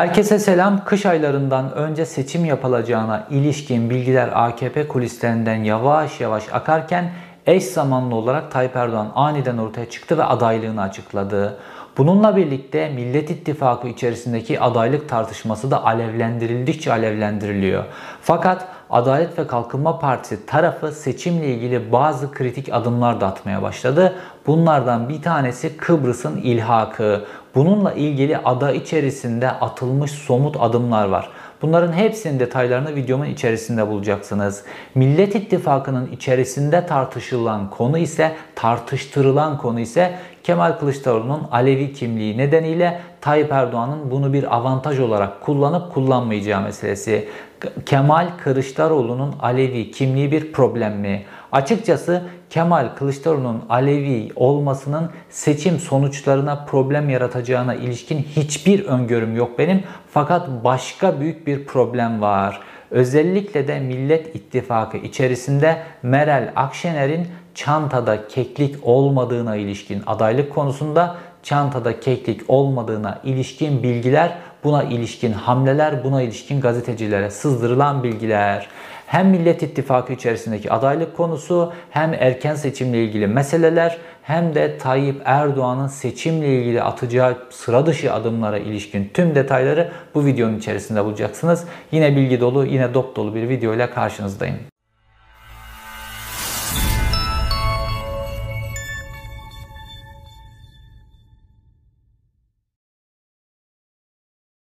Herkese selam. Kış aylarından önce seçim yapılacağına ilişkin bilgiler AKP kulislerinden yavaş yavaş akarken eş zamanlı olarak Tayyip Erdoğan aniden ortaya çıktı ve adaylığını açıkladı. Bununla birlikte Millet İttifakı içerisindeki adaylık tartışması da alevlendirildikçe alevlendiriliyor. Fakat Adalet ve Kalkınma Partisi tarafı seçimle ilgili bazı kritik adımlar da atmaya başladı. Bunlardan bir tanesi Kıbrıs'ın ilhakı. Bununla ilgili ada içerisinde atılmış somut adımlar var. Bunların hepsinin detaylarını videomun içerisinde bulacaksınız. Millet İttifakı'nın içerisinde tartışılan konu ise, tartıştırılan konu ise Kemal Kılıçdaroğlu'nun Alevi kimliği nedeniyle Tayyip Erdoğan'ın bunu bir avantaj olarak kullanıp kullanmayacağı meselesi. Kemal Kılıçdaroğlu'nun Alevi kimliği bir problem mi? Açıkçası Kemal Kılıçdaroğlu'nun Alevi olmasının seçim sonuçlarına problem yaratacağına ilişkin hiçbir öngörüm yok benim. Fakat başka büyük bir problem var. Özellikle de Millet İttifakı içerisinde Meral Akşener'in çantada keklik olmadığına ilişkin adaylık konusunda çantada keklik olmadığına ilişkin bilgiler, buna ilişkin hamleler, buna ilişkin gazetecilere sızdırılan bilgiler hem Millet İttifakı içerisindeki adaylık konusu hem erken seçimle ilgili meseleler hem de Tayyip Erdoğan'ın seçimle ilgili atacağı sıra dışı adımlara ilişkin tüm detayları bu videonun içerisinde bulacaksınız. Yine bilgi dolu, yine dop dolu bir video ile karşınızdayım.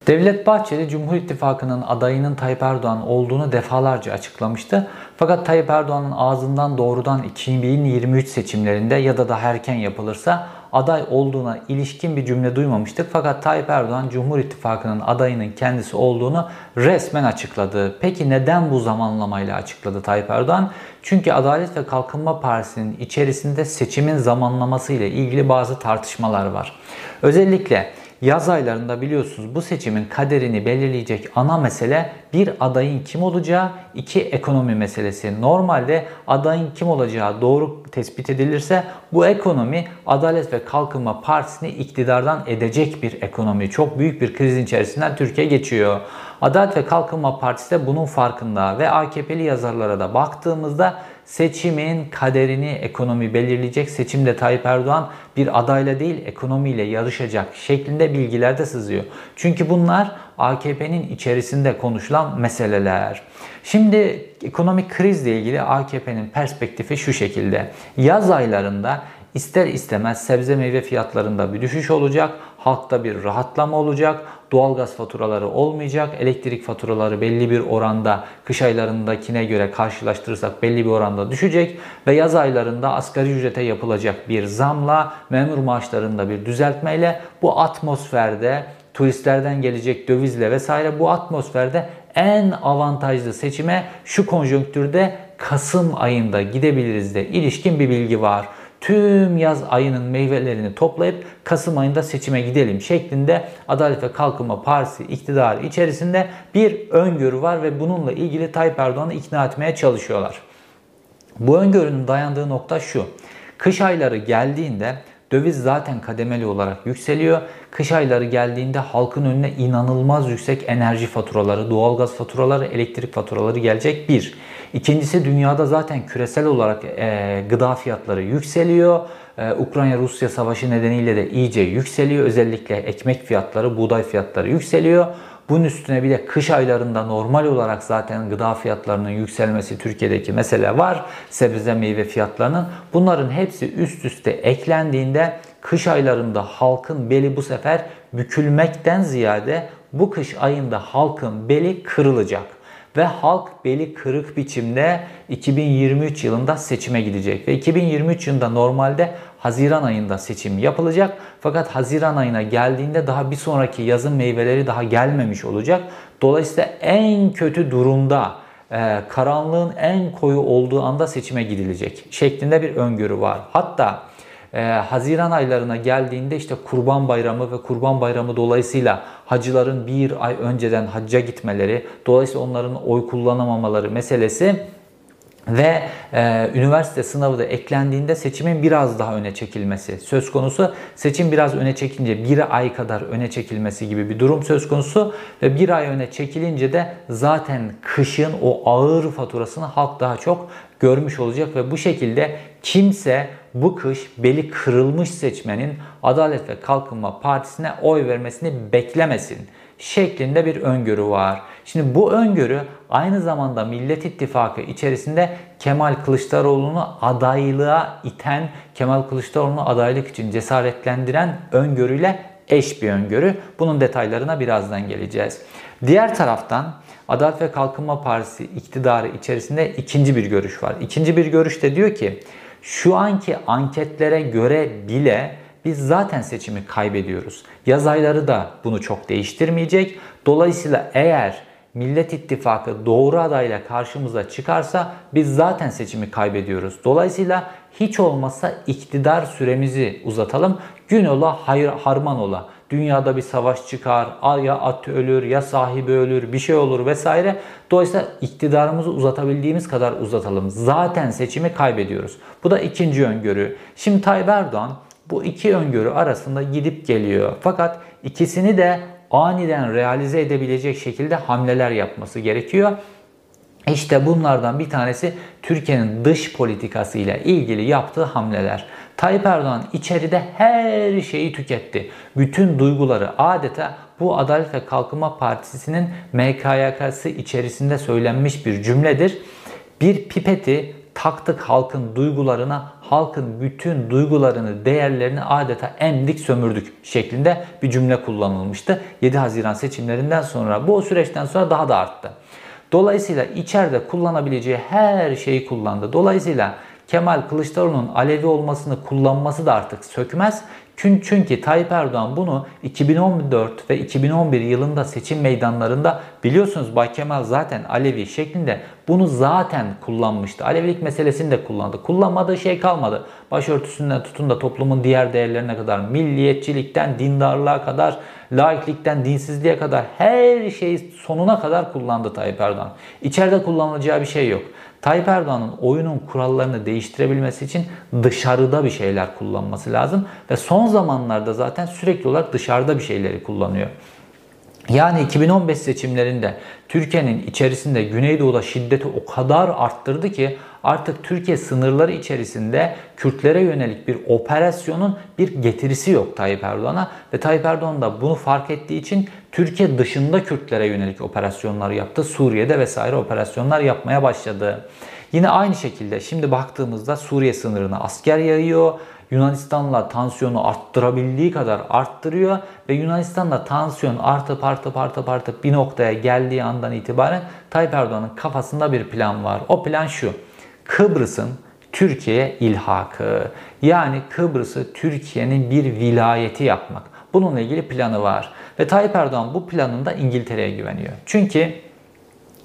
Devlet Bahçeli Cumhur İttifakı'nın adayının Tayyip Erdoğan olduğunu defalarca açıklamıştı. Fakat Tayyip Erdoğan'ın ağzından doğrudan 2023 seçimlerinde ya da daha erken yapılırsa aday olduğuna ilişkin bir cümle duymamıştık. Fakat Tayyip Erdoğan Cumhur İttifakı'nın adayının kendisi olduğunu resmen açıkladı. Peki neden bu zamanlamayla açıkladı Tayyip Erdoğan? Çünkü Adalet ve Kalkınma Partisi'nin içerisinde seçimin zamanlaması ile ilgili bazı tartışmalar var. Özellikle Yaz aylarında biliyorsunuz bu seçimin kaderini belirleyecek ana mesele bir adayın kim olacağı, iki ekonomi meselesi. Normalde adayın kim olacağı doğru tespit edilirse bu ekonomi Adalet ve Kalkınma Partisi'ni iktidardan edecek bir ekonomi. Çok büyük bir krizin içerisinden Türkiye geçiyor. Adalet ve Kalkınma Partisi de bunun farkında ve AKP'li yazarlara da baktığımızda seçimin kaderini ekonomi belirleyecek. Seçimde Tayyip Erdoğan bir adayla değil ekonomiyle yarışacak şeklinde bilgiler de sızıyor. Çünkü bunlar AKP'nin içerisinde konuşulan meseleler. Şimdi ekonomik krizle ilgili AKP'nin perspektifi şu şekilde. Yaz aylarında ister istemez sebze meyve fiyatlarında bir düşüş olacak, halkta bir rahatlama olacak, doğalgaz faturaları olmayacak, elektrik faturaları belli bir oranda kış aylarındakine göre karşılaştırırsak belli bir oranda düşecek ve yaz aylarında asgari ücrete yapılacak bir zamla, memur maaşlarında bir düzeltmeyle bu atmosferde turistlerden gelecek dövizle vesaire bu atmosferde en avantajlı seçime şu konjonktürde Kasım ayında gidebiliriz de ilişkin bir bilgi var tüm yaz ayının meyvelerini toplayıp Kasım ayında seçime gidelim şeklinde Adalet ve Kalkınma Partisi iktidarı içerisinde bir öngörü var ve bununla ilgili Tayyip Erdoğan'ı ikna etmeye çalışıyorlar. Bu öngörünün dayandığı nokta şu. Kış ayları geldiğinde döviz zaten kademeli olarak yükseliyor. Kış ayları geldiğinde halkın önüne inanılmaz yüksek enerji faturaları, doğalgaz faturaları, elektrik faturaları gelecek bir. İkincisi dünyada zaten küresel olarak e, gıda fiyatları yükseliyor. E, Ukrayna-Rusya savaşı nedeniyle de iyice yükseliyor. Özellikle ekmek fiyatları, buğday fiyatları yükseliyor. Bunun üstüne bir de kış aylarında normal olarak zaten gıda fiyatlarının yükselmesi Türkiye'deki mesele var. Sebze meyve fiyatlarının. Bunların hepsi üst üste eklendiğinde kış aylarında halkın beli bu sefer bükülmekten ziyade bu kış ayında halkın beli kırılacak ve halk beli kırık biçimde 2023 yılında seçime gidecek. Ve 2023 yılında normalde Haziran ayında seçim yapılacak. Fakat Haziran ayına geldiğinde daha bir sonraki yazın meyveleri daha gelmemiş olacak. Dolayısıyla en kötü durumda e, karanlığın en koyu olduğu anda seçime gidilecek şeklinde bir öngörü var. Hatta e, Haziran aylarına geldiğinde işte Kurban Bayramı ve Kurban Bayramı dolayısıyla hacıların bir ay önceden hacca gitmeleri, dolayısıyla onların oy kullanamamaları meselesi ve e, üniversite sınavı da eklendiğinde seçimin biraz daha öne çekilmesi söz konusu. Seçim biraz öne çekince bir ay kadar öne çekilmesi gibi bir durum söz konusu ve bir ay öne çekilince de zaten kışın o ağır faturasını halk daha çok görmüş olacak ve bu şekilde kimse bu kış beli kırılmış seçmenin Adalet ve Kalkınma Partisi'ne oy vermesini beklemesin şeklinde bir öngörü var. Şimdi bu öngörü aynı zamanda Millet İttifakı içerisinde Kemal Kılıçdaroğlu'nu adaylığa iten, Kemal Kılıçdaroğlu'nu adaylık için cesaretlendiren öngörüyle eş bir öngörü. Bunun detaylarına birazdan geleceğiz. Diğer taraftan Adalet ve Kalkınma Partisi iktidarı içerisinde ikinci bir görüş var. İkinci bir görüş de diyor ki şu anki anketlere göre bile biz zaten seçimi kaybediyoruz. Yaz ayları da bunu çok değiştirmeyecek. Dolayısıyla eğer Millet İttifakı doğru adayla karşımıza çıkarsa biz zaten seçimi kaybediyoruz. Dolayısıyla hiç olmazsa iktidar süremizi uzatalım. Gün ola hayır harman ola. Dünyada bir savaş çıkar, ya at ölür, ya sahibi ölür, bir şey olur vesaire. Dolayısıyla iktidarımızı uzatabildiğimiz kadar uzatalım. Zaten seçimi kaybediyoruz. Bu da ikinci öngörü. Şimdi Tayyip Erdoğan bu iki öngörü arasında gidip geliyor. Fakat ikisini de aniden realize edebilecek şekilde hamleler yapması gerekiyor. İşte bunlardan bir tanesi Türkiye'nin dış politikası ile ilgili yaptığı hamleler. Tayyip Erdoğan içeride her şeyi tüketti. Bütün duyguları adeta bu Adalet ve Kalkınma Partisi'nin MKYK'sı içerisinde söylenmiş bir cümledir. Bir pipeti taktık halkın duygularına, halkın bütün duygularını, değerlerini adeta emdik sömürdük şeklinde bir cümle kullanılmıştı. 7 Haziran seçimlerinden sonra bu süreçten sonra daha da arttı. Dolayısıyla içeride kullanabileceği her şeyi kullandı. Dolayısıyla Kemal Kılıçdaroğlu'nun Alevi olmasını kullanması da artık sökmez. Çünkü Tayyip Erdoğan bunu 2014 ve 2011 yılında seçim meydanlarında biliyorsunuz Bay Kemal zaten Alevi şeklinde bunu zaten kullanmıştı. Alevilik meselesini de kullandı. Kullanmadığı şey kalmadı. Başörtüsünden tutun da toplumun diğer değerlerine kadar, milliyetçilikten dindarlığa kadar, laiklikten dinsizliğe kadar her şeyi sonuna kadar kullandı Tayyip Erdoğan. İçeride kullanılacağı bir şey yok. Tayyip Erdoğan'ın oyunun kurallarını değiştirebilmesi için dışarıda bir şeyler kullanması lazım. Ve son zamanlarda zaten sürekli olarak dışarıda bir şeyleri kullanıyor. Yani 2015 seçimlerinde Türkiye'nin içerisinde Güneydoğu'da şiddeti o kadar arttırdı ki artık Türkiye sınırları içerisinde Kürtlere yönelik bir operasyonun bir getirisi yok Tayyip Erdoğan'a ve Tayyip Erdoğan da bunu fark ettiği için Türkiye dışında Kürtlere yönelik operasyonlar yaptı. Suriye'de vesaire operasyonlar yapmaya başladı. Yine aynı şekilde şimdi baktığımızda Suriye sınırına asker yayıyor. Yunanistan'la tansiyonu arttırabildiği kadar arttırıyor ve Yunanistan'la tansiyon artıp artıp artıp artıp bir noktaya geldiği andan itibaren Tayyip Erdoğan'ın kafasında bir plan var. O plan şu. Kıbrıs'ın Türkiye'ye ilhakı. Yani Kıbrıs'ı Türkiye'nin bir vilayeti yapmak. Bununla ilgili planı var. Ve Tayyip Erdoğan bu planında İngiltere'ye güveniyor. Çünkü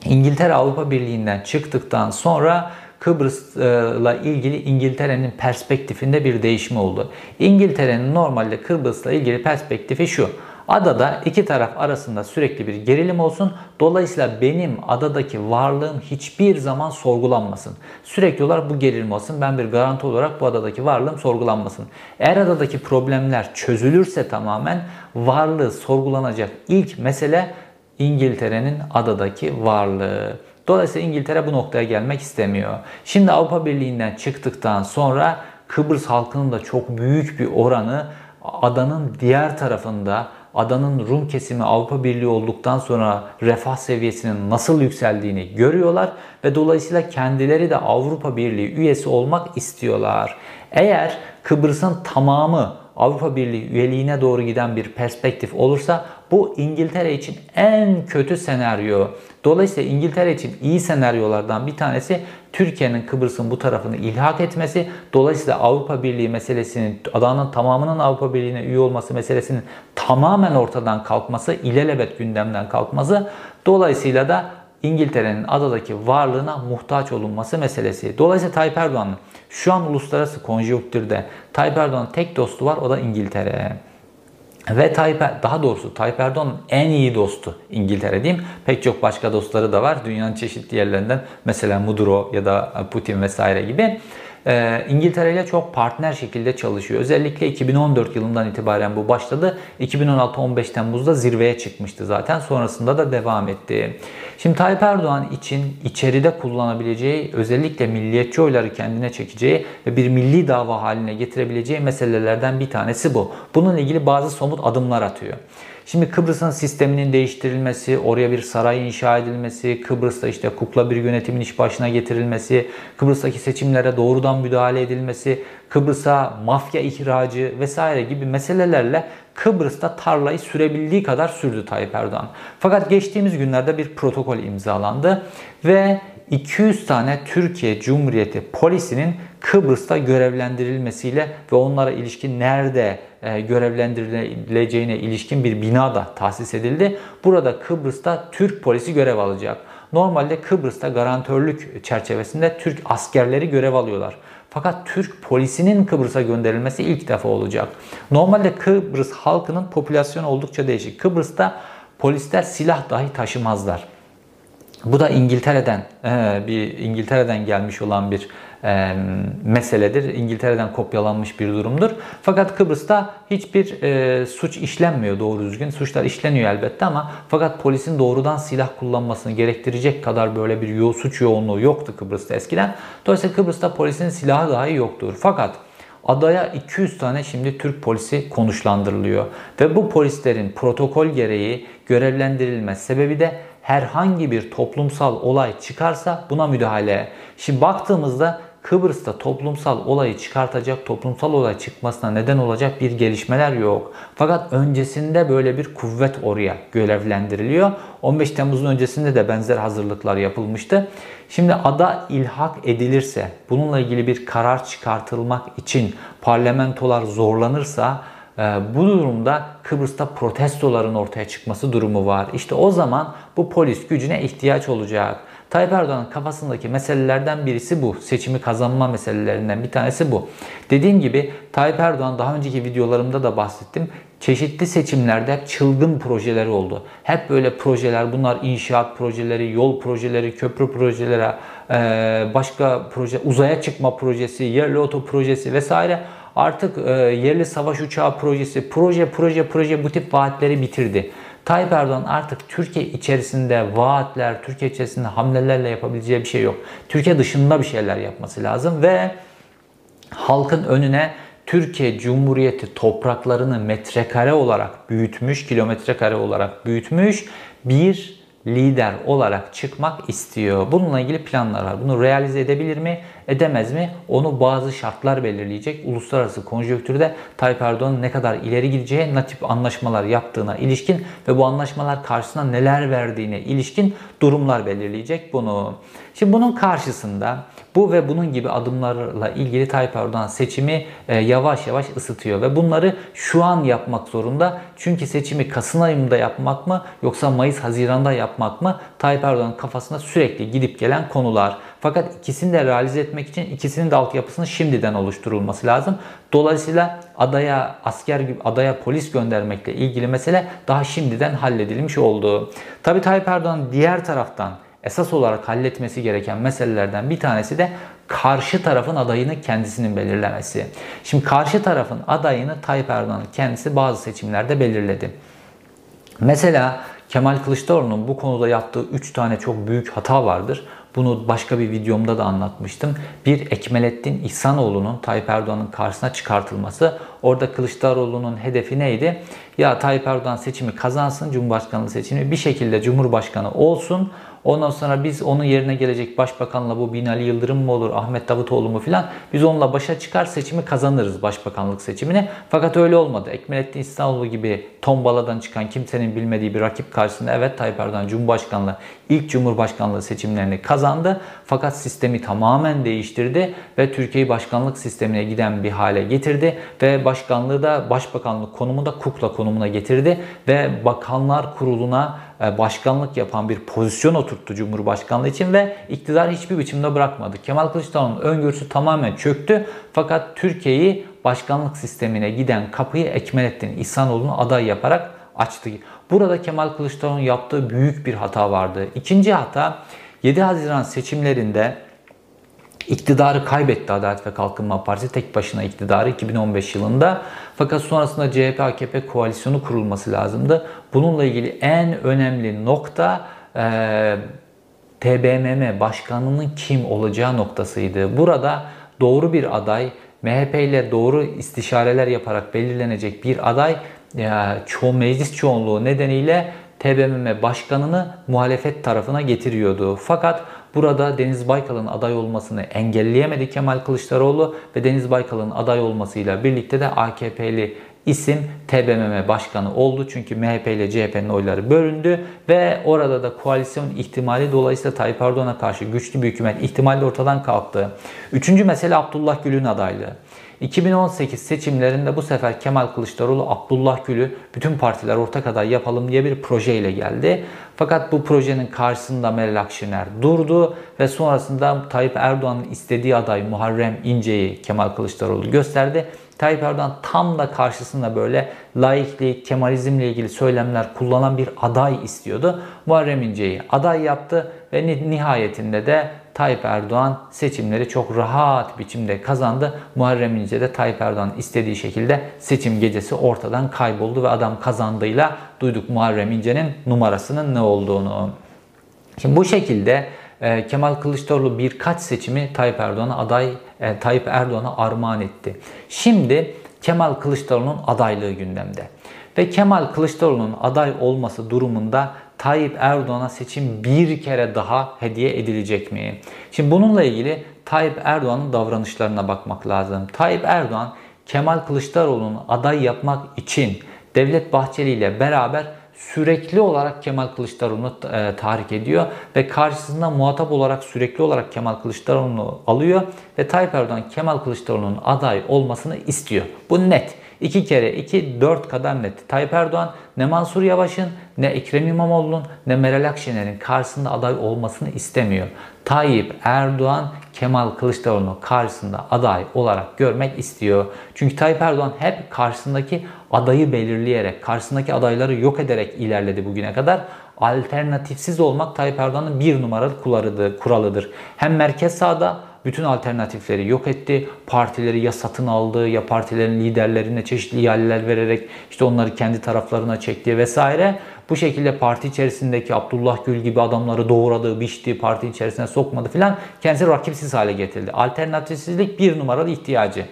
İngiltere Avrupa Birliği'nden çıktıktan sonra Kıbrıs'la ilgili İngiltere'nin perspektifinde bir değişme oldu. İngiltere'nin normalde Kıbrıs'la ilgili perspektifi şu. Adada iki taraf arasında sürekli bir gerilim olsun. Dolayısıyla benim adadaki varlığım hiçbir zaman sorgulanmasın. Sürekli olarak bu gerilim olsun. Ben bir garanti olarak bu adadaki varlığım sorgulanmasın. Eğer adadaki problemler çözülürse tamamen varlığı sorgulanacak ilk mesele İngiltere'nin adadaki varlığı. Dolayısıyla İngiltere bu noktaya gelmek istemiyor. Şimdi Avrupa Birliği'nden çıktıktan sonra Kıbrıs halkının da çok büyük bir oranı adanın diğer tarafında adanın Rum kesimi Avrupa Birliği olduktan sonra refah seviyesinin nasıl yükseldiğini görüyorlar ve dolayısıyla kendileri de Avrupa Birliği üyesi olmak istiyorlar. Eğer Kıbrıs'ın tamamı Avrupa Birliği üyeliğine doğru giden bir perspektif olursa bu İngiltere için en kötü senaryo. Dolayısıyla İngiltere için iyi senaryolardan bir tanesi Türkiye'nin Kıbrıs'ın bu tarafını ilhak etmesi. Dolayısıyla Avrupa Birliği meselesinin, adanın tamamının Avrupa Birliği'ne üye olması meselesinin tamamen ortadan kalkması, ilelebet gündemden kalkması. Dolayısıyla da İngiltere'nin adadaki varlığına muhtaç olunması meselesi. Dolayısıyla Tayyip Erdoğan'ın şu an uluslararası konjonktürde Tayyip Erdoğan'ın tek dostu var o da İngiltere. Ve Tayyip, er, daha doğrusu Tayyip Erdoğan'ın en iyi dostu İngiltere diyeyim. Pek çok başka dostları da var. Dünyanın çeşitli yerlerinden mesela Mudro ya da Putin vesaire gibi. Ee, İngiltere ile çok partner şekilde çalışıyor. Özellikle 2014 yılından itibaren bu başladı. 2016-15 Temmuz'da zirveye çıkmıştı zaten. Sonrasında da devam etti. Şimdi Tayyip Erdoğan için içeride kullanabileceği, özellikle milliyetçi oyları kendine çekeceği ve bir milli dava haline getirebileceği meselelerden bir tanesi bu. Bununla ilgili bazı somut adımlar atıyor. Şimdi Kıbrıs'ın sisteminin değiştirilmesi, oraya bir saray inşa edilmesi, Kıbrıs'ta işte kukla bir yönetimin iş başına getirilmesi, Kıbrıs'taki seçimlere doğrudan müdahale edilmesi, Kıbrıs'a mafya ihracı vesaire gibi meselelerle Kıbrıs'ta tarlayı sürebildiği kadar sürdü Tayyip Erdoğan. Fakat geçtiğimiz günlerde bir protokol imzalandı ve 200 tane Türkiye Cumhuriyeti polisinin Kıbrıs'ta görevlendirilmesiyle ve onlara ilişkin nerede e, görevlendirileceğine ilişkin bir bina da tahsis edildi. Burada Kıbrıs'ta Türk polisi görev alacak. Normalde Kıbrıs'ta garantörlük çerçevesinde Türk askerleri görev alıyorlar. Fakat Türk polisinin Kıbrıs'a gönderilmesi ilk defa olacak. Normalde Kıbrıs halkının popülasyonu oldukça değişik. Kıbrıs'ta polisler silah dahi taşımazlar. Bu da İngiltere'den e, bir İngiltere'den gelmiş olan bir e, meseledir. İngiltere'den kopyalanmış bir durumdur. Fakat Kıbrıs'ta hiçbir e, suç işlenmiyor doğru düzgün. Suçlar işleniyor elbette ama fakat polisin doğrudan silah kullanmasını gerektirecek kadar böyle bir yo suç yoğunluğu yoktu Kıbrıs'ta eskiden. Dolayısıyla Kıbrıs'ta polisin silahı dahi yoktur. Fakat Adaya 200 tane şimdi Türk polisi konuşlandırılıyor. Ve bu polislerin protokol gereği görevlendirilme sebebi de herhangi bir toplumsal olay çıkarsa buna müdahale. Şimdi baktığımızda Kıbrıs'ta toplumsal olayı çıkartacak, toplumsal olay çıkmasına neden olacak bir gelişmeler yok. Fakat öncesinde böyle bir kuvvet oraya görevlendiriliyor. 15 Temmuz'un öncesinde de benzer hazırlıklar yapılmıştı. Şimdi ada ilhak edilirse, bununla ilgili bir karar çıkartılmak için parlamentolar zorlanırsa ee, bu durumda Kıbrıs'ta protestoların ortaya çıkması durumu var. İşte o zaman bu polis gücüne ihtiyaç olacak. Tayyip Erdoğan'ın kafasındaki meselelerden birisi bu. Seçimi kazanma meselelerinden bir tanesi bu. Dediğim gibi Tayyip Erdoğan daha önceki videolarımda da bahsettim. Çeşitli seçimlerde hep çılgın projeleri oldu. Hep böyle projeler bunlar inşaat projeleri, yol projeleri, köprü projeleri, başka proje, uzaya çıkma projesi, yerli oto projesi vesaire artık yerli savaş uçağı projesi, proje proje proje bu tip vaatleri bitirdi. Tayyip Erdoğan artık Türkiye içerisinde vaatler, Türkiye içerisinde hamlelerle yapabileceği bir şey yok. Türkiye dışında bir şeyler yapması lazım ve halkın önüne Türkiye Cumhuriyeti topraklarını metrekare olarak büyütmüş, kilometre kare olarak büyütmüş bir lider olarak çıkmak istiyor. Bununla ilgili planlar var. Bunu realize edebilir mi? edemez mi? Onu bazı şartlar belirleyecek. Uluslararası konjonktürde Tayyip Erdoğan'ın ne kadar ileri gideceği, ne tip anlaşmalar yaptığına ilişkin ve bu anlaşmalar karşısına neler verdiğine ilişkin durumlar belirleyecek bunu. Şimdi bunun karşısında bu ve bunun gibi adımlarla ilgili Tayyip Erdoğan seçimi e, yavaş yavaş ısıtıyor ve bunları şu an yapmak zorunda. Çünkü seçimi Kasım ayında yapmak mı yoksa Mayıs Haziran'da yapmak mı Tayyip Erdoğan'ın kafasında sürekli gidip gelen konular. Fakat ikisini de realize etmek için ikisinin de altyapısının şimdiden oluşturulması lazım. Dolayısıyla adaya asker gibi adaya polis göndermekle ilgili mesele daha şimdiden halledilmiş oldu. Tabi Tayyip Erdoğan diğer taraftan esas olarak halletmesi gereken meselelerden bir tanesi de karşı tarafın adayını kendisinin belirlemesi. Şimdi karşı tarafın adayını Tayyip Erdoğan'ın kendisi bazı seçimlerde belirledi. Mesela Kemal Kılıçdaroğlu'nun bu konuda yaptığı 3 tane çok büyük hata vardır. Bunu başka bir videomda da anlatmıştım. Bir Ekmelettin İhsanoğlu'nun Tayyip Erdoğan'ın karşısına çıkartılması. Orada Kılıçdaroğlu'nun hedefi neydi? Ya Tayyip Erdoğan seçimi kazansın, Cumhurbaşkanlığı seçimi bir şekilde Cumhurbaşkanı olsun. Ondan sonra biz onun yerine gelecek başbakanla bu Binali Yıldırım mı olur, Ahmet Davutoğlu mu filan biz onunla başa çıkar seçimi kazanırız başbakanlık seçimini. Fakat öyle olmadı. Ekmelettin İstanbul gibi tombaladan çıkan kimsenin bilmediği bir rakip karşısında evet Tayyip Erdoğan Cumhurbaşkanlığı ilk Cumhurbaşkanlığı seçimlerini kazandı. Fakat sistemi tamamen değiştirdi ve Türkiye'yi başkanlık sistemine giden bir hale getirdi ve başkanlığı da başbakanlık konumunda kukla konumuna getirdi ve bakanlar kuruluna başkanlık yapan bir pozisyon oturttu Cumhurbaşkanlığı için ve iktidar hiçbir biçimde bırakmadı. Kemal Kılıçdaroğlu'nun öngörüsü tamamen çöktü fakat Türkiye'yi başkanlık sistemine giden kapıyı Ekmelettin İhsanoğlu'nu aday yaparak açtı. Burada Kemal Kılıçdaroğlu'nun yaptığı büyük bir hata vardı. İkinci hata 7 Haziran seçimlerinde iktidarı kaybetti Adalet ve Kalkınma Partisi tek başına iktidarı 2015 yılında. Fakat sonrasında CHP-AKP koalisyonu kurulması lazımdı. Bununla ilgili en önemli nokta e, TBMM başkanının kim olacağı noktasıydı. Burada doğru bir aday, MHP ile doğru istişareler yaparak belirlenecek bir aday ya, ço meclis çoğunluğu nedeniyle TBMM başkanını muhalefet tarafına getiriyordu. Fakat burada Deniz Baykal'ın aday olmasını engelleyemedi Kemal Kılıçdaroğlu ve Deniz Baykal'ın aday olmasıyla birlikte de AKP'li isim TBMM başkanı oldu. Çünkü MHP ile CHP'nin oyları bölündü ve orada da koalisyon ihtimali dolayısıyla Tayyip Erdoğan'a karşı güçlü bir hükümet ihtimali ortadan kalktı. Üçüncü mesele Abdullah Gül'ün adaylığı. 2018 seçimlerinde bu sefer Kemal Kılıçdaroğlu Abdullah Gül'ü bütün partiler ortak aday yapalım diye bir projeyle geldi. Fakat bu projenin karşısında Meral Akşener durdu ve sonrasında Tayyip Erdoğan'ın istediği aday Muharrem İnce'yi Kemal Kılıçdaroğlu gösterdi. Tayyip Erdoğan tam da karşısında böyle laiklik, Kemalizmle ilgili söylemler kullanan bir aday istiyordu. Muharrem İnce'yi aday yaptı ve nihayetinde de Tayyip Erdoğan seçimleri çok rahat biçimde kazandı. Muharrem İnce de Tayyip Erdoğan istediği şekilde seçim gecesi ortadan kayboldu ve adam kazandığıyla duyduk Muharrem İnce'nin numarasının ne olduğunu. Şimdi bu şekilde e, Kemal Kılıçdaroğlu birkaç seçimi Tayyip Erdoğan'a aday e, Tayyip Erdoğan'a armağan etti. Şimdi Kemal Kılıçdaroğlu'nun adaylığı gündemde. Ve Kemal Kılıçdaroğlu'nun aday olması durumunda Tayyip Erdoğan'a seçim bir kere daha hediye edilecek mi? Şimdi bununla ilgili Tayyip Erdoğan'ın davranışlarına bakmak lazım. Tayyip Erdoğan Kemal Kılıçdaroğlu'nu aday yapmak için Devlet Bahçeli ile beraber sürekli olarak Kemal Kılıçdaroğlu'nu e, tahrik ediyor ve karşısında muhatap olarak sürekli olarak Kemal Kılıçdaroğlu'nu alıyor ve Tayyip Erdoğan Kemal Kılıçdaroğlu'nun aday olmasını istiyor. Bu net. 2 kere 2 4 kadar net. Tayyip Erdoğan ne Mansur Yavaş'ın ne Ekrem İmamoğlu'nun ne Meral Akşener'in karşısında aday olmasını istemiyor. Tayyip Erdoğan Kemal Kılıçdaroğlu'nu karşısında aday olarak görmek istiyor. Çünkü Tayyip Erdoğan hep karşısındaki adayı belirleyerek, karşısındaki adayları yok ederek ilerledi bugüne kadar. Alternatifsiz olmak Tayyip Erdoğan'ın bir numaralı kuralıdır. Hem merkez sağda bütün alternatifleri yok etti. Partileri ya satın aldı ya partilerin liderlerine çeşitli ihaleler vererek işte onları kendi taraflarına çekti vesaire. Bu şekilde parti içerisindeki Abdullah Gül gibi adamları doğradı, biçti, parti içerisine sokmadı filan kendisi rakipsiz hale getirdi. Alternatifsizlik bir numaralı ihtiyacı.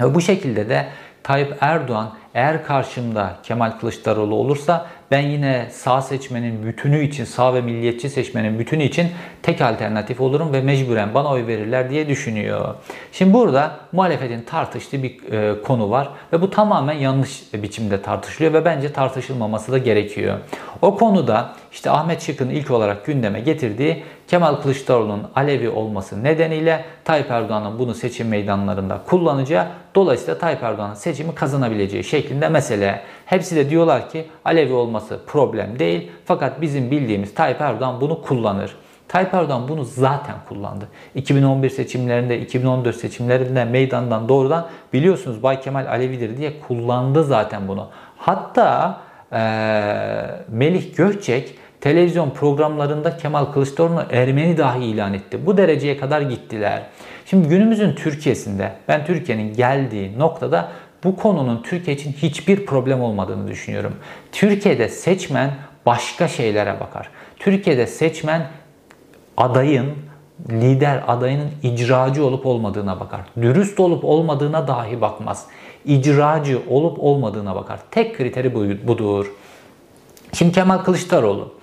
Ve bu şekilde de Tayyip Erdoğan eğer karşımda Kemal Kılıçdaroğlu olursa ben yine sağ seçmenin bütünü için, sağ ve milliyetçi seçmenin bütünü için tek alternatif olurum ve mecburen bana oy verirler diye düşünüyor. Şimdi burada muhalefetin tartıştığı bir e, konu var ve bu tamamen yanlış biçimde tartışılıyor ve bence tartışılmaması da gerekiyor. O konuda işte Ahmet Şık'ın ilk olarak gündeme getirdiği Kemal Kılıçdaroğlu'nun Alevi olması nedeniyle Tayyip Erdoğan'ın bunu seçim meydanlarında kullanacağı, dolayısıyla Tayyip Erdoğan'ın seçimi kazanabileceği şeklinde mesele. Hepsi de diyorlar ki Alevi olması problem değil fakat bizim bildiğimiz Tayyip Erdoğan bunu kullanır. Tayyip Erdoğan bunu zaten kullandı. 2011 seçimlerinde, 2014 seçimlerinde meydandan doğrudan biliyorsunuz Bay Kemal Alevidir diye kullandı zaten bunu. Hatta e, Melih Gökçek televizyon programlarında Kemal Kılıçdaroğlu'nu Ermeni dahi ilan etti. Bu dereceye kadar gittiler. Şimdi günümüzün Türkiye'sinde ben Türkiye'nin geldiği noktada bu konunun Türkiye için hiçbir problem olmadığını düşünüyorum. Türkiye'de seçmen başka şeylere bakar. Türkiye'de seçmen adayın, lider adayının icracı olup olmadığına bakar. Dürüst olup olmadığına dahi bakmaz. İcracı olup olmadığına bakar. Tek kriteri budur. Şimdi Kemal Kılıçdaroğlu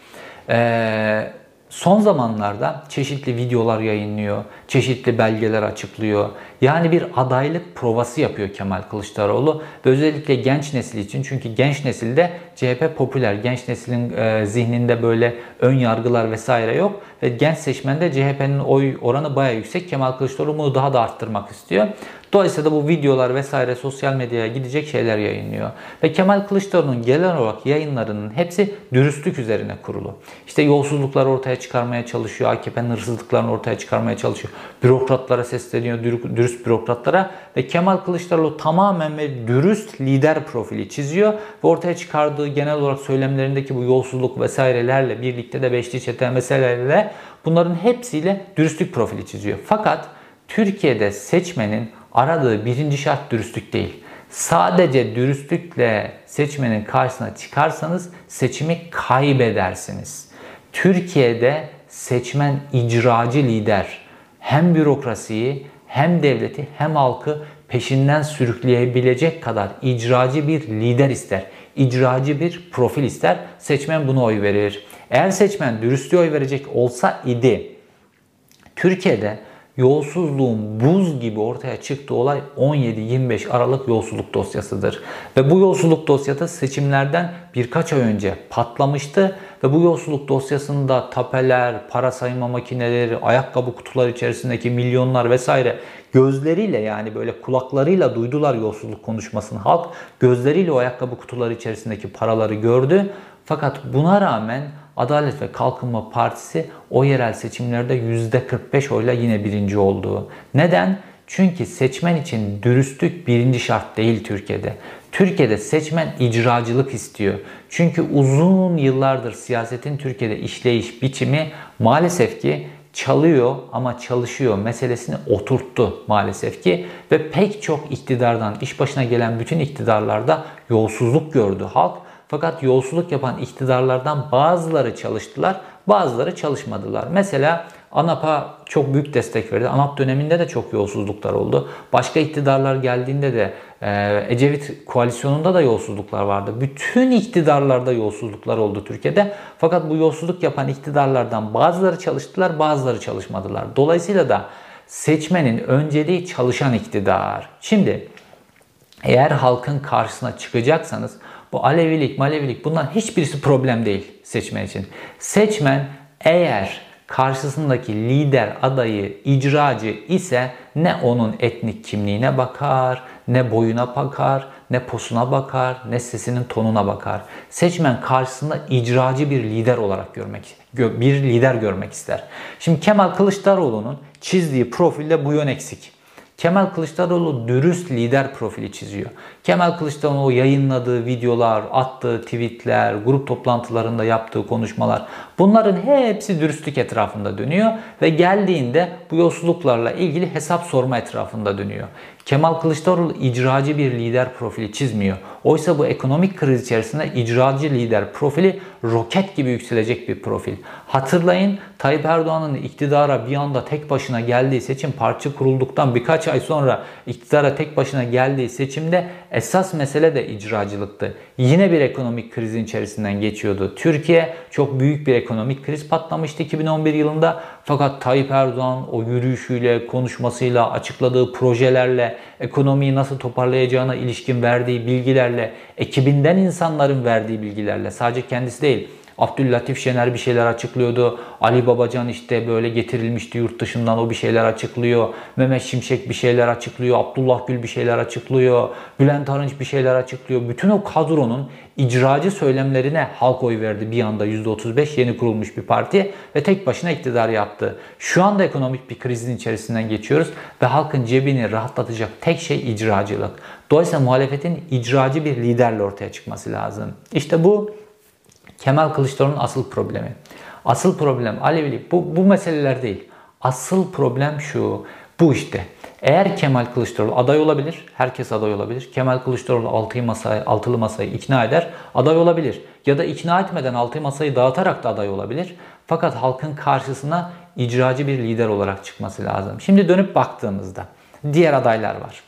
ee, son zamanlarda çeşitli videolar yayınlıyor, çeşitli belgeler açıklıyor. Yani bir adaylık provası yapıyor Kemal Kılıçdaroğlu ve özellikle genç nesil için çünkü genç nesilde CHP popüler. Genç neslin e, zihninde böyle ön yargılar vesaire yok. Ve genç seçmende CHP'nin oy oranı baya yüksek. Kemal Kılıçdaroğlu bunu daha da arttırmak istiyor. Dolayısıyla da bu videolar vesaire sosyal medyaya gidecek şeyler yayınlıyor. Ve Kemal Kılıçdaroğlu'nun genel olarak yayınlarının hepsi dürüstlük üzerine kurulu. İşte yolsuzluklar ortaya çıkarmaya çalışıyor. AKP'nin hırsızlıklarını ortaya çıkarmaya çalışıyor. Bürokratlara sesleniyor, dürüst bürokratlara. Ve Kemal Kılıçdaroğlu tamamen ve dürüst lider profili çiziyor. Ve ortaya çıkardığı genel olarak söylemlerindeki bu yolsuzluk vesairelerle birlikte de beşli çete meselelerle bunların hepsiyle dürüstlük profili çiziyor. Fakat Türkiye'de seçmenin aradığı birinci şart dürüstlük değil. Sadece dürüstlükle seçmenin karşısına çıkarsanız seçimi kaybedersiniz. Türkiye'de seçmen icracı lider hem bürokrasiyi hem devleti hem halkı peşinden sürükleyebilecek kadar icracı bir lider ister. İcracı bir profil ister. Seçmen bunu oy verir. Eğer seçmen dürüstlüğe oy verecek olsa idi Türkiye'de yolsuzluğun buz gibi ortaya çıktığı olay 17-25 Aralık yolsuzluk dosyasıdır. Ve bu yolsuzluk dosyası seçimlerden birkaç ay önce patlamıştı ve bu yolsuzluk dosyasında tapeler, para sayma makineleri, ayakkabı kutuları içerisindeki milyonlar vesaire gözleriyle yani böyle kulaklarıyla duydular yolsuzluk konuşmasını halk. Gözleriyle o ayakkabı kutuları içerisindeki paraları gördü. Fakat buna rağmen Adalet ve Kalkınma Partisi o yerel seçimlerde %45 oyla yine birinci oldu. Neden? Çünkü seçmen için dürüstlük birinci şart değil Türkiye'de. Türkiye'de seçmen icracılık istiyor. Çünkü uzun yıllardır siyasetin Türkiye'de işleyiş biçimi maalesef ki çalıyor ama çalışıyor meselesini oturttu maalesef ki ve pek çok iktidardan iş başına gelen bütün iktidarlarda yolsuzluk gördü halk fakat yolsuzluk yapan iktidarlardan bazıları çalıştılar, bazıları çalışmadılar. Mesela ANAP'a çok büyük destek verdi. ANAP döneminde de çok yolsuzluklar oldu. Başka iktidarlar geldiğinde de e, Ecevit koalisyonunda da yolsuzluklar vardı. Bütün iktidarlarda yolsuzluklar oldu Türkiye'de. Fakat bu yolsuzluk yapan iktidarlardan bazıları çalıştılar, bazıları çalışmadılar. Dolayısıyla da seçmenin önceliği çalışan iktidar. Şimdi eğer halkın karşısına çıkacaksanız bu Alevilik, Malevilik bunlar hiçbirisi problem değil seçmen için. Seçmen eğer karşısındaki lider adayı icracı ise ne onun etnik kimliğine bakar, ne boyuna bakar, ne posuna bakar, ne sesinin tonuna bakar. Seçmen karşısında icracı bir lider olarak görmek, bir lider görmek ister. Şimdi Kemal Kılıçdaroğlu'nun çizdiği profilde bu yön eksik. Kemal Kılıçdaroğlu dürüst lider profili çiziyor. Kemal Kılıçdaroğlu yayınladığı videolar, attığı tweetler, grup toplantılarında yaptığı konuşmalar bunların hepsi dürüstlük etrafında dönüyor ve geldiğinde bu yolsuzluklarla ilgili hesap sorma etrafında dönüyor. Kemal Kılıçdaroğlu icracı bir lider profili çizmiyor. Oysa bu ekonomik kriz içerisinde icracı lider profili roket gibi yükselecek bir profil. Hatırlayın Tayyip Erdoğan'ın iktidara bir anda tek başına geldiği seçim parça kurulduktan birkaç ay sonra iktidara tek başına geldiği seçimde esas mesele de icracılıktı. Yine bir ekonomik krizin içerisinden geçiyordu. Türkiye çok büyük bir ekonomik kriz patlamıştı 2011 yılında. Fakat Tayyip Erdoğan o yürüyüşüyle, konuşmasıyla, açıkladığı projelerle, ekonomiyi nasıl toparlayacağına ilişkin verdiği bilgilerle, ekibinden insanların verdiği bilgilerle, sadece kendisi değil, Abdüllatif Şener bir şeyler açıklıyordu. Ali Babacan işte böyle getirilmişti yurt dışından o bir şeyler açıklıyor. Mehmet Şimşek bir şeyler açıklıyor. Abdullah Gül bir şeyler açıklıyor. Bülent Arınç bir şeyler açıklıyor. Bütün o kadronun icracı söylemlerine halk oy verdi bir anda %35 yeni kurulmuş bir parti ve tek başına iktidar yaptı. Şu anda ekonomik bir krizin içerisinden geçiyoruz ve halkın cebini rahatlatacak tek şey icracılık. Dolayısıyla muhalefetin icracı bir liderle ortaya çıkması lazım. İşte bu Kemal Kılıçdaroğlu'nun asıl problemi. Asıl problem Alevilik bu, bu meseleler değil. Asıl problem şu. Bu işte. Eğer Kemal Kılıçdaroğlu aday olabilir, herkes aday olabilir. Kemal Kılıçdaroğlu altı masayı, altılı masayı ikna eder, aday olabilir. Ya da ikna etmeden altı masayı dağıtarak da aday olabilir. Fakat halkın karşısına icracı bir lider olarak çıkması lazım. Şimdi dönüp baktığımızda diğer adaylar var.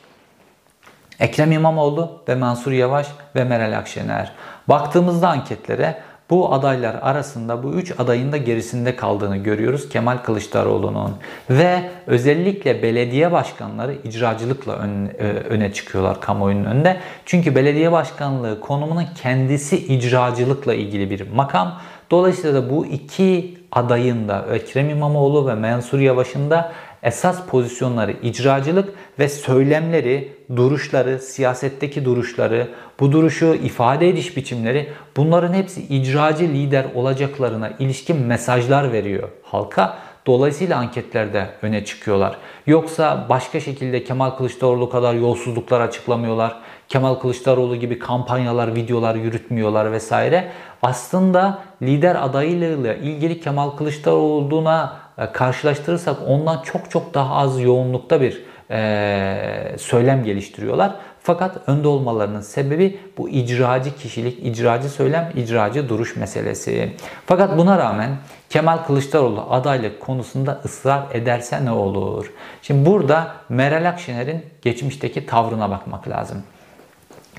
Ekrem İmamoğlu ve Mansur Yavaş ve Meral Akşener. Baktığımızda anketlere bu adaylar arasında bu üç adayın da gerisinde kaldığını görüyoruz Kemal Kılıçdaroğlu'nun. Ve özellikle belediye başkanları icracılıkla ön, e, öne çıkıyorlar kamuoyunun önünde. Çünkü belediye başkanlığı konumunun kendisi icracılıkla ilgili bir makam. Dolayısıyla da bu iki adayın da Ekrem İmamoğlu ve Mansur Yavaş'ın da esas pozisyonları icracılık ve söylemleri, duruşları, siyasetteki duruşları, bu duruşu ifade ediş biçimleri bunların hepsi icracı lider olacaklarına ilişkin mesajlar veriyor halka. Dolayısıyla anketlerde öne çıkıyorlar. Yoksa başka şekilde Kemal Kılıçdaroğlu kadar yolsuzluklar açıklamıyorlar. Kemal Kılıçdaroğlu gibi kampanyalar, videolar yürütmüyorlar vesaire. Aslında lider adayıyla ilgili Kemal Kılıçdaroğlu'na karşılaştırırsak ondan çok çok daha az yoğunlukta bir e, söylem geliştiriyorlar. Fakat önde olmalarının sebebi bu icracı kişilik, icracı söylem, icracı duruş meselesi. Fakat buna rağmen Kemal Kılıçdaroğlu adaylık konusunda ısrar ederse ne olur? Şimdi burada Meral Akşener'in geçmişteki tavrına bakmak lazım.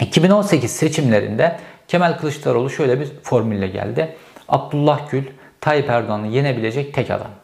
2018 seçimlerinde Kemal Kılıçdaroğlu şöyle bir formülle geldi. Abdullah Gül, Tayyip Erdoğan'ı yenebilecek tek adam.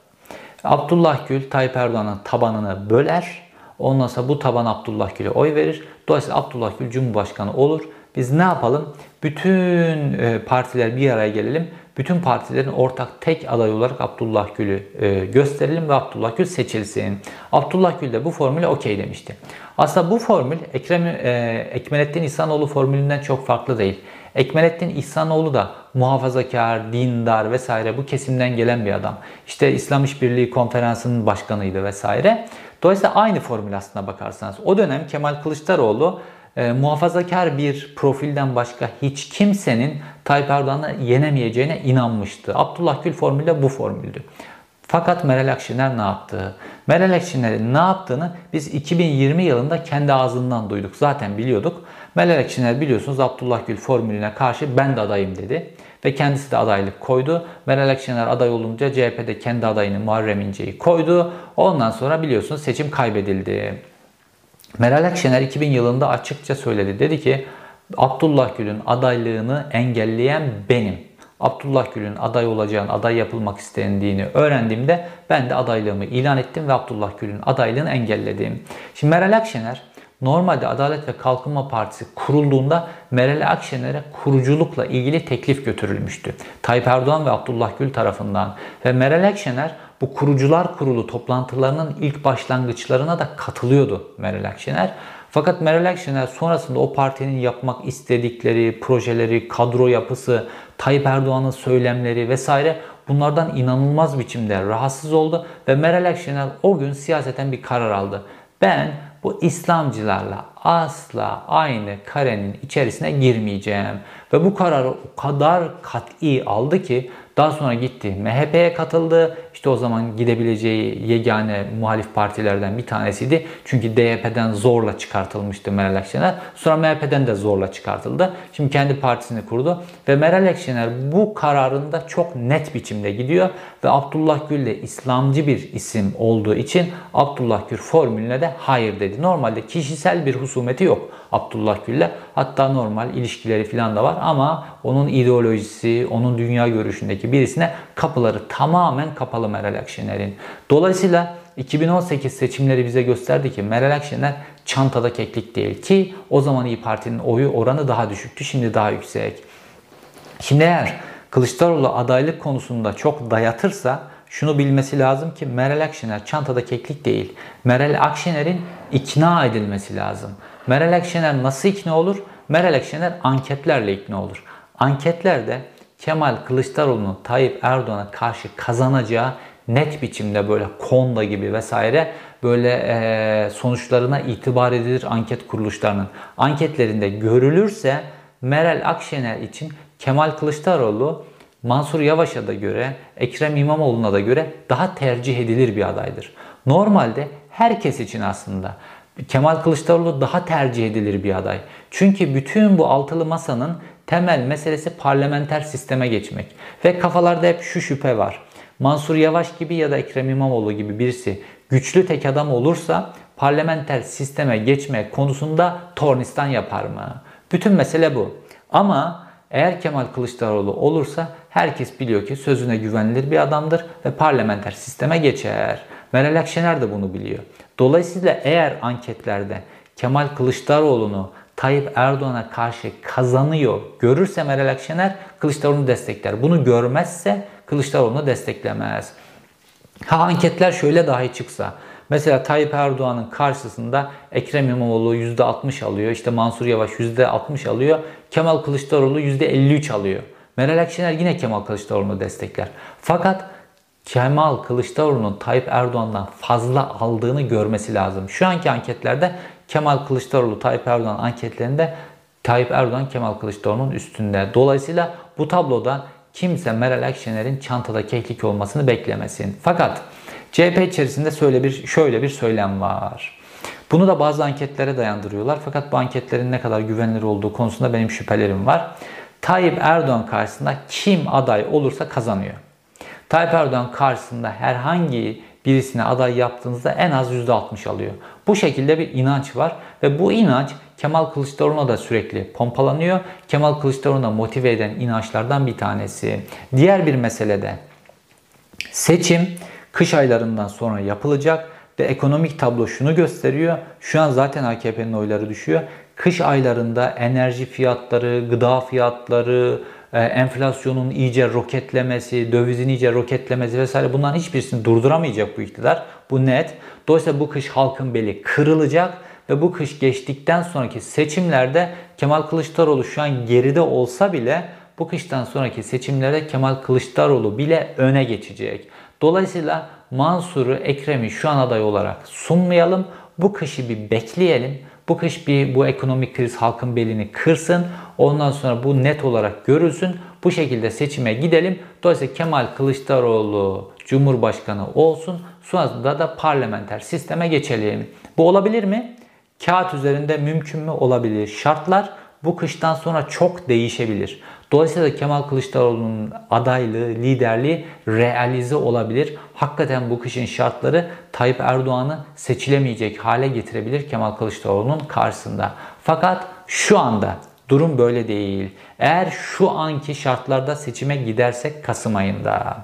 Abdullah Gül, Tayyip Erdoğan'ın tabanını böler. Ondan sonra bu taban Abdullah Gül'e oy verir. Dolayısıyla Abdullah Gül Cumhurbaşkanı olur. Biz ne yapalım? Bütün e, partiler bir araya gelelim. Bütün partilerin ortak tek aday olarak Abdullah Gül'ü e, gösterelim ve Abdullah Gül seçilsin. Abdullah Gül de bu formüle okey demişti. Aslında bu formül Ekrem, e, Ekmelettin İhsanoğlu formülünden çok farklı değil. Ekmelettin İhsanoğlu da muhafazakar, dindar vesaire bu kesimden gelen bir adam. İşte İslam İşbirliği Konferansı'nın başkanıydı vesaire. Dolayısıyla aynı formül aslına bakarsanız. O dönem Kemal Kılıçdaroğlu e, muhafazakar bir profilden başka hiç kimsenin Tayyip Erdoğan'ı yenemeyeceğine inanmıştı. Abdullah Gül formülü de bu formüldü. Fakat Meral Akşener ne yaptı? Meral Akşener'in ne yaptığını biz 2020 yılında kendi ağzından duyduk. Zaten biliyorduk. Meral Akşener biliyorsunuz Abdullah Gül formülüne karşı ben de adayım dedi. Ve kendisi de adaylık koydu. Meral Akşener aday olunca CHP'de kendi adayını Muharrem İnce'yi koydu. Ondan sonra biliyorsunuz seçim kaybedildi. Meral Akşener 2000 yılında açıkça söyledi. Dedi ki Abdullah Gül'ün adaylığını engelleyen benim. Abdullah Gül'ün aday olacağını, aday yapılmak istendiğini öğrendiğimde ben de adaylığımı ilan ettim ve Abdullah Gül'ün adaylığını engelledim. Şimdi Meral Akşener Normalde Adalet ve Kalkınma Partisi kurulduğunda Meral Akşener'e kuruculukla ilgili teklif götürülmüştü. Tayyip Erdoğan ve Abdullah Gül tarafından ve Meral Akşener bu kurucular kurulu toplantılarının ilk başlangıçlarına da katılıyordu Meral Akşener. Fakat Meral Akşener sonrasında o partinin yapmak istedikleri projeleri, kadro yapısı, Tayyip Erdoğan'ın söylemleri vesaire bunlardan inanılmaz biçimde rahatsız oldu ve Meral Akşener o gün siyaseten bir karar aldı. Ben bu İslamcılarla asla aynı karenin içerisine girmeyeceğim. Ve bu kararı o kadar kat'i aldı ki daha sonra gitti MHP'ye katıldı. İşte o zaman gidebileceği yegane muhalif partilerden bir tanesiydi. Çünkü DYP'den zorla çıkartılmıştı Meral Akşener. Sonra MHP'den de zorla çıkartıldı. Şimdi kendi partisini kurdu. Ve Meral Akşener bu kararında çok net biçimde gidiyor. Ve Abdullah Gül de İslamcı bir isim olduğu için Abdullah Gül formülüne de hayır dedi. Normalde kişisel bir husumeti yok Abdullah Gül'le. Hatta normal ilişkileri falan da var ama onun ideolojisi, onun dünya görüşündeki birisine kapıları tamamen kapalı Meral Akşener'in. Dolayısıyla 2018 seçimleri bize gösterdi ki Meral Akşener çantada keklik değil ki o zaman İyi Parti'nin oyu oranı daha düşüktü. Şimdi daha yüksek. Şimdi eğer Kılıçdaroğlu adaylık konusunda çok dayatırsa şunu bilmesi lazım ki Meral Akşener çantada keklik değil. Meral Akşener'in ikna edilmesi lazım. Meral Akşener nasıl ikna olur? Meral Akşener anketlerle ikna olur. Anketlerde Kemal Kılıçdaroğlu'nun Tayyip Erdoğan'a karşı kazanacağı net biçimde böyle Konda gibi vesaire böyle e, sonuçlarına itibar edilir anket kuruluşlarının. Anketlerinde görülürse Meral Akşener için Kemal Kılıçdaroğlu Mansur Yavaş'a da göre, Ekrem İmamoğlu'na da göre daha tercih edilir bir adaydır. Normalde herkes için aslında Kemal Kılıçdaroğlu daha tercih edilir bir aday. Çünkü bütün bu altılı masanın temel meselesi parlamenter sisteme geçmek. Ve kafalarda hep şu şüphe var. Mansur Yavaş gibi ya da Ekrem İmamoğlu gibi birisi güçlü tek adam olursa parlamenter sisteme geçme konusunda tornistan yapar mı? Bütün mesele bu. Ama eğer Kemal Kılıçdaroğlu olursa herkes biliyor ki sözüne güvenilir bir adamdır ve parlamenter sisteme geçer. Meral Akşener de bunu biliyor. Dolayısıyla eğer anketlerde Kemal Kılıçdaroğlu'nu Tayyip Erdoğan'a karşı kazanıyor görürse Meral Akşener Kılıçdaroğlu'nu destekler. Bunu görmezse Kılıçdaroğlu'nu desteklemez. Ha anketler şöyle dahi çıksa. Mesela Tayyip Erdoğan'ın karşısında Ekrem İmamoğlu %60 alıyor. işte Mansur Yavaş %60 alıyor. Kemal Kılıçdaroğlu %53 alıyor. Meral Akşener yine Kemal Kılıçdaroğlu'nu destekler. Fakat Kemal Kılıçdaroğlu'nun Tayyip Erdoğan'dan fazla aldığını görmesi lazım. Şu anki anketlerde Kemal Kılıçdaroğlu Tayyip Erdoğan anketlerinde Tayyip Erdoğan Kemal Kılıçdaroğlu'nun üstünde. Dolayısıyla bu tabloda kimse Meral Akşener'in çantada keklik olmasını beklemesin. Fakat CHP içerisinde şöyle bir şöyle bir söylem var. Bunu da bazı anketlere dayandırıyorlar. Fakat bu anketlerin ne kadar güvenilir olduğu konusunda benim şüphelerim var. Tayyip Erdoğan karşısında kim aday olursa kazanıyor. Tayyip Erdoğan karşısında herhangi birisine aday yaptığınızda en az %60 alıyor. Bu şekilde bir inanç var ve bu inanç Kemal Kılıçdaroğlu'na da sürekli pompalanıyor. Kemal Kılıçdaroğlu'na motive eden inançlardan bir tanesi. Diğer bir meselede seçim kış aylarından sonra yapılacak ve ekonomik tablo şunu gösteriyor. Şu an zaten AKP'nin oyları düşüyor. Kış aylarında enerji fiyatları, gıda fiyatları, enflasyonun iyice roketlemesi, dövizin iyice roketlemesi vesaire bunların hiçbirisini durduramayacak bu iktidar. Bu net. Dolayısıyla bu kış halkın beli kırılacak ve bu kış geçtikten sonraki seçimlerde Kemal Kılıçdaroğlu şu an geride olsa bile bu kıştan sonraki seçimlerde Kemal Kılıçdaroğlu bile öne geçecek. Dolayısıyla Mansur'u, Ekrem'i şu an aday olarak sunmayalım. Bu kışı bir bekleyelim. Bu kış bir bu ekonomik kriz halkın belini kırsın. Ondan sonra bu net olarak görülsün. Bu şekilde seçime gidelim. Dolayısıyla Kemal Kılıçdaroğlu Cumhurbaşkanı olsun. Sonrasında da parlamenter sisteme geçelim. Bu olabilir mi? Kağıt üzerinde mümkün mü? Olabilir. Şartlar bu kıştan sonra çok değişebilir. Dolayısıyla Kemal Kılıçdaroğlu'nun adaylığı, liderliği realize olabilir. Hakikaten bu kışın şartları Tayyip Erdoğan'ı seçilemeyecek hale getirebilir Kemal Kılıçdaroğlu'nun karşısında. Fakat şu anda durum böyle değil. Eğer şu anki şartlarda seçime gidersek Kasım ayında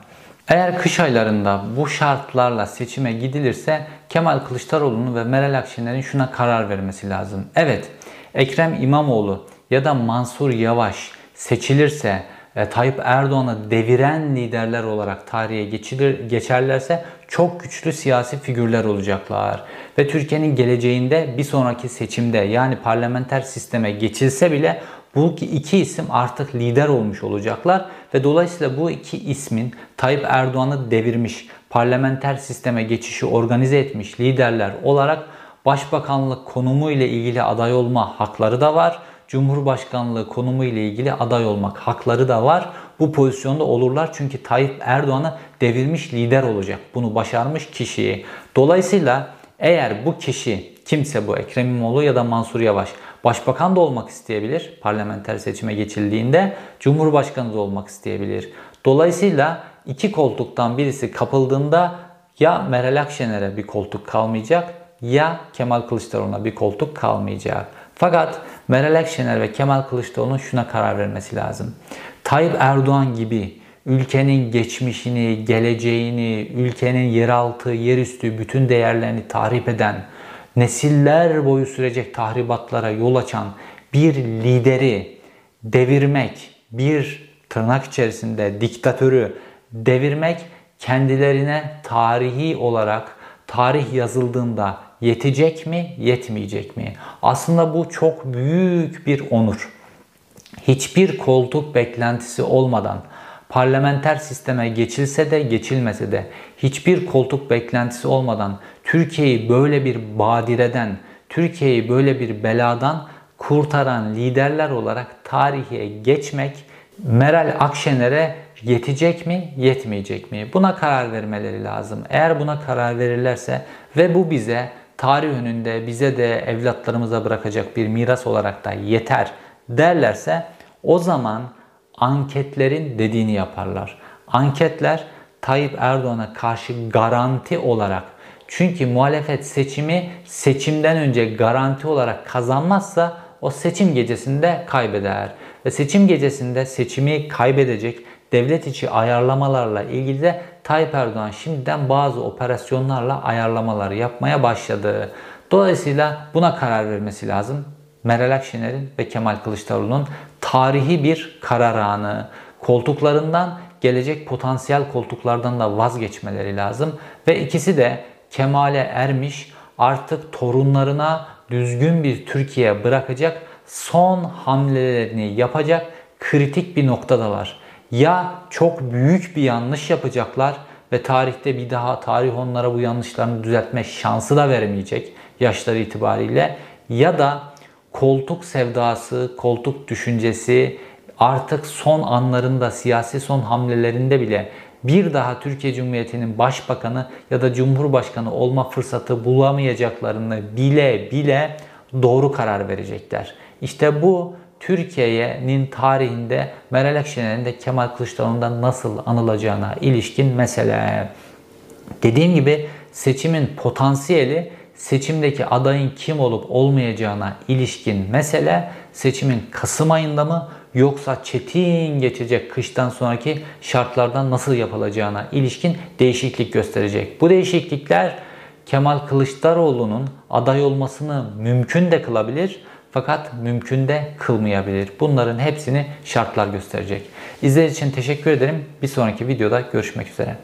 eğer kış aylarında bu şartlarla seçime gidilirse Kemal Kılıçdaroğlu'nun ve Meral Akşener'in şuna karar vermesi lazım. Evet, Ekrem İmamoğlu ya da Mansur Yavaş seçilirse Tayyip Erdoğan'ı deviren liderler olarak tarihe geçilir, geçerlerse çok güçlü siyasi figürler olacaklar. Ve Türkiye'nin geleceğinde bir sonraki seçimde yani parlamenter sisteme geçilse bile bu iki isim artık lider olmuş olacaklar ve dolayısıyla bu iki ismin Tayyip Erdoğan'ı devirmiş, parlamenter sisteme geçişi organize etmiş liderler olarak başbakanlık konumu ile ilgili aday olma hakları da var. Cumhurbaşkanlığı konumu ile ilgili aday olmak hakları da var. Bu pozisyonda olurlar çünkü Tayyip Erdoğan'ı devirmiş lider olacak. Bunu başarmış kişiyi. Dolayısıyla eğer bu kişi kimse bu Ekrem İmamoğlu ya da Mansur Yavaş başbakan da olmak isteyebilir parlamenter seçime geçildiğinde cumhurbaşkanı da olmak isteyebilir. Dolayısıyla iki koltuktan birisi kapıldığında ya Meral Akşener'e bir koltuk kalmayacak ya Kemal Kılıçdaroğlu'na bir koltuk kalmayacak. Fakat Meral Akşener ve Kemal Kılıçdaroğlu'nun şuna karar vermesi lazım. Tayyip Erdoğan gibi ülkenin geçmişini, geleceğini, ülkenin yeraltı, yerüstü bütün değerlerini tahrip eden, nesiller boyu sürecek tahribatlara yol açan bir lideri devirmek, bir tırnak içerisinde diktatörü devirmek kendilerine tarihi olarak tarih yazıldığında yetecek mi, yetmeyecek mi? Aslında bu çok büyük bir onur. Hiçbir koltuk beklentisi olmadan parlamenter sisteme geçilse de geçilmese de hiçbir koltuk beklentisi olmadan Türkiye'yi böyle bir badireden, Türkiye'yi böyle bir beladan kurtaran liderler olarak tarihe geçmek Meral Akşener'e yetecek mi, yetmeyecek mi? Buna karar vermeleri lazım. Eğer buna karar verirlerse ve bu bize tarih önünde bize de evlatlarımıza bırakacak bir miras olarak da yeter derlerse o zaman anketlerin dediğini yaparlar. Anketler Tayyip Erdoğan'a karşı garanti olarak çünkü muhalefet seçimi seçimden önce garanti olarak kazanmazsa o seçim gecesinde kaybeder. Ve seçim gecesinde seçimi kaybedecek devlet içi ayarlamalarla ilgili de Tayyip Erdoğan şimdiden bazı operasyonlarla ayarlamaları yapmaya başladı. Dolayısıyla buna karar vermesi lazım. Meral Akşener'in ve Kemal Kılıçdaroğlu'nun tarihi bir karar anı. Koltuklarından gelecek potansiyel koltuklardan da vazgeçmeleri lazım. Ve ikisi de Kemal'e ermiş artık torunlarına düzgün bir Türkiye bırakacak son hamlelerini yapacak kritik bir noktadalar. Ya çok büyük bir yanlış yapacaklar ve tarihte bir daha tarih onlara bu yanlışlarını düzeltme şansı da vermeyecek yaşları itibariyle ya da koltuk sevdası, koltuk düşüncesi artık son anlarında siyasi son hamlelerinde bile bir daha Türkiye Cumhuriyeti'nin başbakanı ya da cumhurbaşkanı olma fırsatı bulamayacaklarını bile bile doğru karar verecekler. İşte bu Türkiye'nin tarihinde Meral Akşener'in de Kemal Kılıçdaroğlu'ndan nasıl anılacağına ilişkin mesele. Dediğim gibi seçimin potansiyeli seçimdeki adayın kim olup olmayacağına ilişkin mesele seçimin Kasım ayında mı yoksa çetin geçecek kıştan sonraki şartlardan nasıl yapılacağına ilişkin değişiklik gösterecek. Bu değişiklikler Kemal Kılıçdaroğlu'nun aday olmasını mümkün de kılabilir fakat mümkün de kılmayabilir. Bunların hepsini şartlar gösterecek. İzlediğiniz için teşekkür ederim. Bir sonraki videoda görüşmek üzere.